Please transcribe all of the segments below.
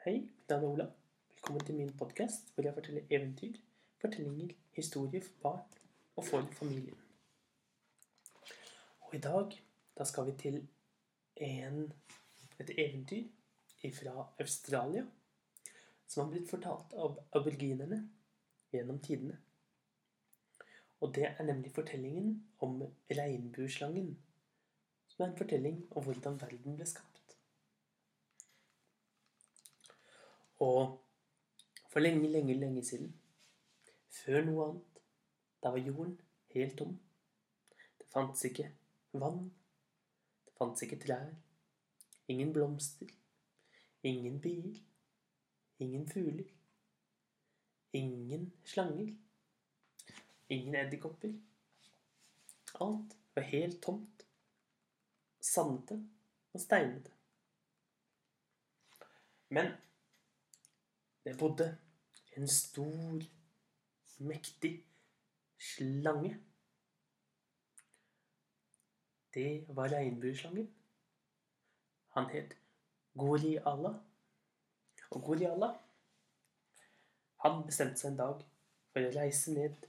Hei, mitt navn er Ola. Velkommen til min podkast hvor jeg forteller eventyr, fortellinger, historier for barn og for familien. Og i dag da skal vi til en, et eventyr fra Australia som har blitt fortalt av aboriginerne gjennom tidene. Og det er nemlig fortellingen om regnbueslangen, som er en fortelling om hvordan verden ble skapt. Og for lenge, lenge, lenge siden, før noe annet, da var jorden helt tom. Det fantes ikke vann. Det fantes ikke trær. Ingen blomster. Ingen bier. Ingen fugler. Ingen slanger. Ingen edderkopper. Alt var helt tomt. Sandete og steinete. Men det bodde en stor, mektig slange. Det var regnbueslangen. Han het Gorialla. Og Gorialla han bestemte seg en dag for å reise ned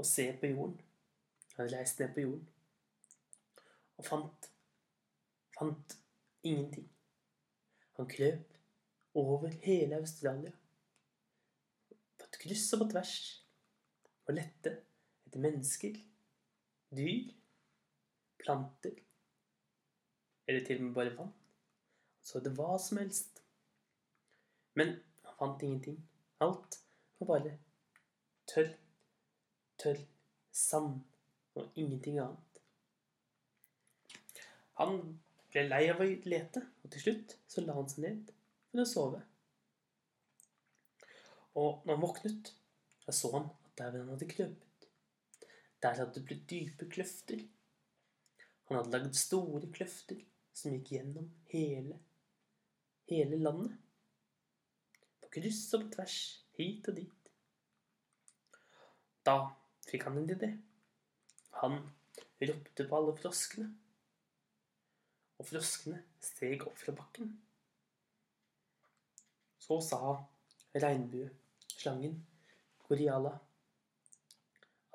og se på jorden. Han reiste ned på jorden og fant fant ingenting. Han krøp over hele Australia. På kryss og på tvers. Og lette etter mennesker, dyr, planter eller til og med bare vann. Så det hva som helst. Men han fant ingenting. Alt var bare tørr, tørr sand og ingenting annet. Han ble lei av å lete, og til slutt så la han seg ned for å sove. Og når han våknet, da så han at der hvor han hadde krøpet, der hadde det blitt dype kløfter. Han hadde lagd store kløfter som gikk gjennom hele, hele landet. På kryss og på tvers, hit og dit. Da fikk han en idé. Han ropte på alle froskene. Og froskene steg opp fra bakken. Så sa regnbueslangen Goriala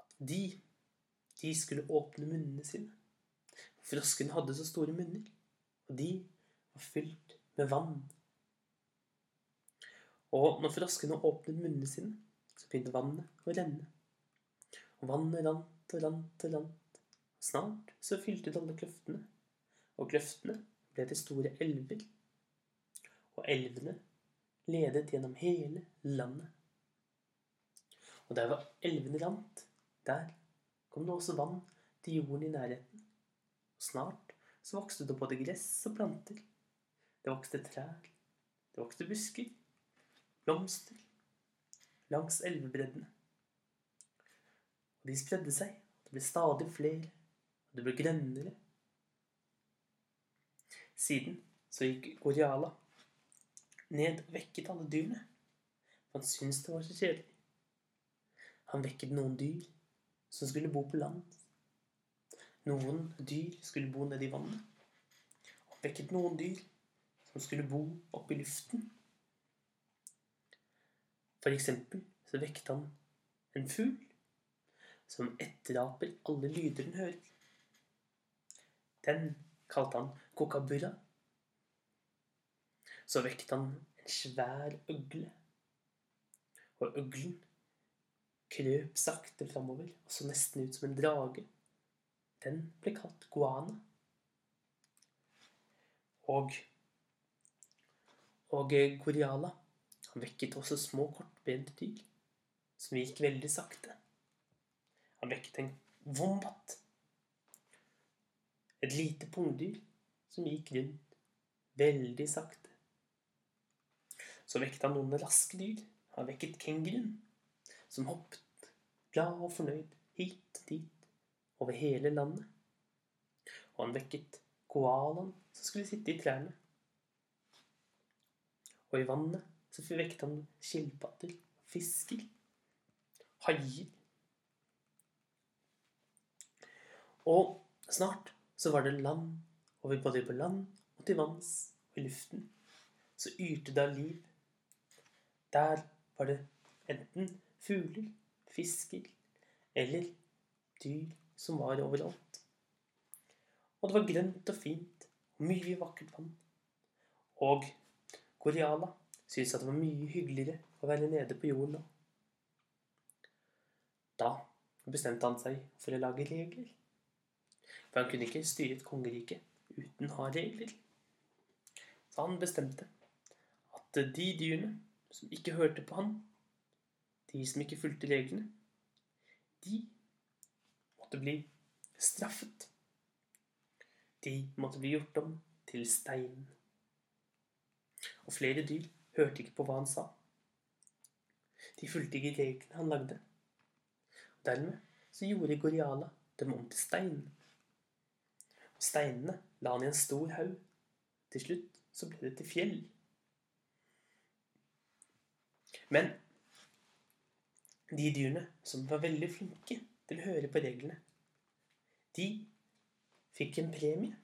at de, de skulle åpne munnene sine. Froskene hadde så store munner, og de var fylt med vann. Og når froskene åpnet munnene sine, så begynte vannet å renne. Og vannet rant og rant og rant. Snart så fylte det alle kløftene, og kløftene ble til store elver. Og elvene ledet gjennom hele landet. Og der var elvene rant, der kom det også vann til jorden i nærheten. Og snart så vokste det både gress og planter. Det vokste trær, det vokste busker, blomster langs elvebreddene. Og de spredde seg, det ble stadig flere, og det ble grønnere. Siden så gikk Goriala ned og vekket alle dyrene. For han syntes det var så kjedelig. Han vekket noen dyr som skulle bo på land. Noen dyr skulle bo nede i vannet. Han vekket noen dyr som skulle bo oppe i luften. For eksempel så vekket han en fugl som etteraper alle lyder den hører. Den kalte han kokabura. Så vekket han en svær øgle. Og øglen krøp sakte framover og så nesten ut som en drage. Den ble kalt guana. Og og Goriala han vekket også små, kortbente dyr som gikk veldig sakte. Han vekket en wombat, et lite pungdyr som gikk rundt veldig sakte. Så vekket han noen raske dyr. Han vekket kenguruen, som hoppet glad og fornøyd hit og dit over hele landet. Og han vekket koalaen som skulle sitte i trærne. Og i vannet så vekket han skilpadder, fisker, haier. Og snart så var det land, og både på land og til vanns og i luften så yrte det av liv Der var det enten fugler, fisker eller dyr som var overalt. Og det var grønt og fint og mye vakkert vann. Og Goriala syntes at det var mye hyggeligere å være nede på jorden nå. Da bestemte han seg for å lage regler. For han kunne ikke styre et kongerike uten å ha regler. Så han bestemte at de dyrene som ikke hørte på han, de som ikke fulgte reglene, de måtte bli straffet. De måtte bli gjort om til stein. Og flere dyr hørte ikke på hva han sa. De fulgte ikke reglene han lagde. Og dermed så gjorde Goriala dem om til stein. Og steinene la han i en stor haug. Til slutt så ble det til fjell. Men de dyrene som var veldig flinke til å høre på reglene, de fikk en premie.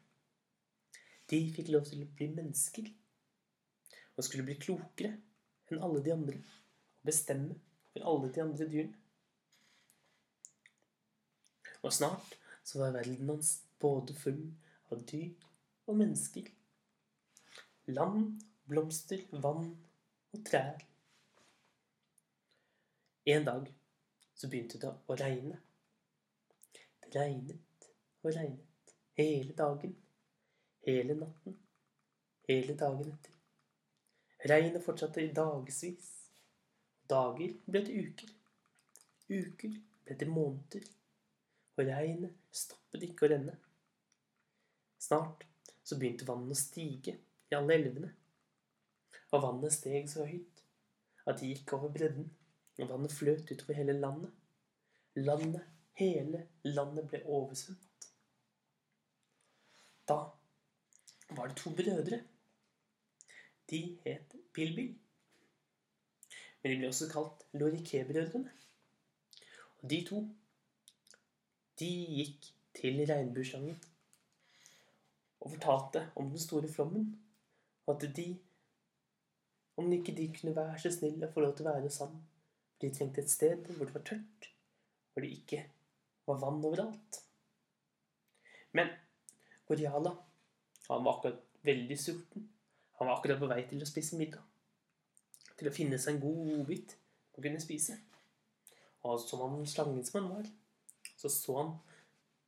De fikk lov til å bli mennesker og skulle bli klokere enn alle de andre og bestemme for alle de andre dyrene. Og snart så var verden hans både full av dyr og mennesker. Land, blomster, vann og trær. En dag så begynte det å regne. Det regnet og regnet hele dagen, hele natten, hele dagen etter. Regnet fortsatte i dagevis. Dager ble til uker. Uker ble til måneder. Og regnet stoppet ikke å renne. Snart så begynte vannet å stige i alle elvene. Og vannet steg så høyt at det gikk over bredden, og vannet fløt utover hele landet. Landet, hele landet ble oversvømt. Da var det to brødre. De het Bilbil. Men de ble også kalt Lorike-brødrene. Og de to, de gikk til regnbuesangen og fortalte om den store flommen. Og at de, om ikke de kunne være så snille og få lov til å være for de trengte et sted hvor det var tørt, hvor det ikke var vann overalt. Men Goriala, han var akkurat veldig sulten. Han var akkurat på vei til å spise middag. Til å finne seg en god godbit å kunne spise. Og som han slangen som han var, så så han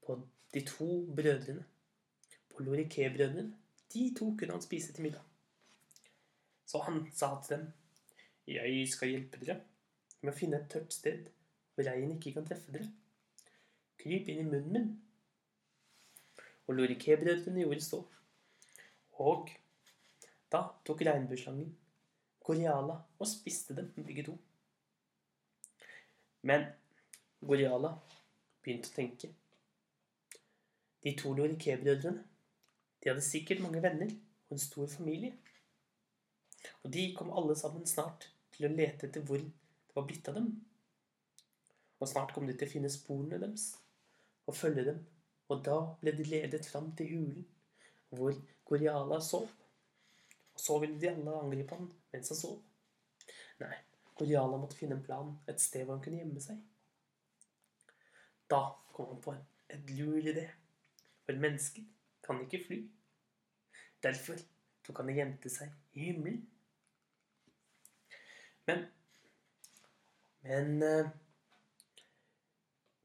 på de to brødrene. På Loriké-brødrene. De to kunne han spise til middag. Så han sa til dem, 'Jeg skal hjelpe dere med å finne et tørt sted hvor regn ikke kan treffe dere.' 'Kryp inn i munnen min.' Og Loriké-brødrene gjorde så. Og da tok regnbueslangen Goriala og spiste dem begge to. Men Goriala begynte å tenke. De to Loriké-brødrene de hadde sikkert mange venner og en stor familie. Og de kom alle sammen snart til å lete etter hvor det var blitt av dem. Og snart kom de til å finne sporene deres og følge dem. Og da ble de ledet fram til hulen hvor Goriala sov. Og så ville de alle angripe han mens han sov. Nei, Goriala måtte finne en plan, et sted hvor han kunne gjemme seg. Da kom han på en, et lur idé. For mennesker kan ikke fly. Derfor tok han og gjemte seg i himmelen. Men Men uh,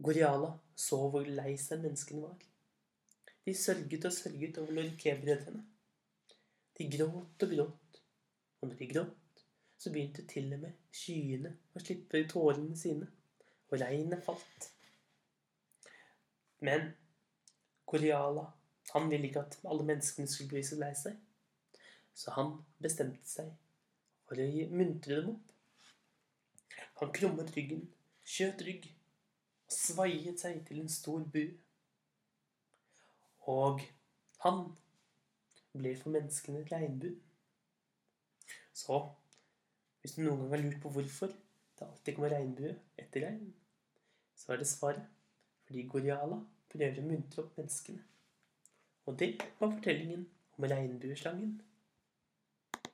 Goriala så hvor lei seg menneskene var. De sørget og sørget over lorikebrødrene. De gråt og gråt. Og når de gråt, så begynte til og med skyene å slippe tårene sine, og regnet falt. Men Goriala han ville ikke at alle menneskene skulle bli så lei seg. Så han bestemte seg for å muntre dem opp. Han krummet ryggen, skjøt rygg og svaiet seg til en stor bu. Og han ble for menneskene et regnbue. Så hvis du noen gang har lurt på hvorfor det alltid kommer regnbue etter regn, så er det svaret fordi Goriala prøver å muntre opp menneskene. Og det var fortellingen om regnbueslangen.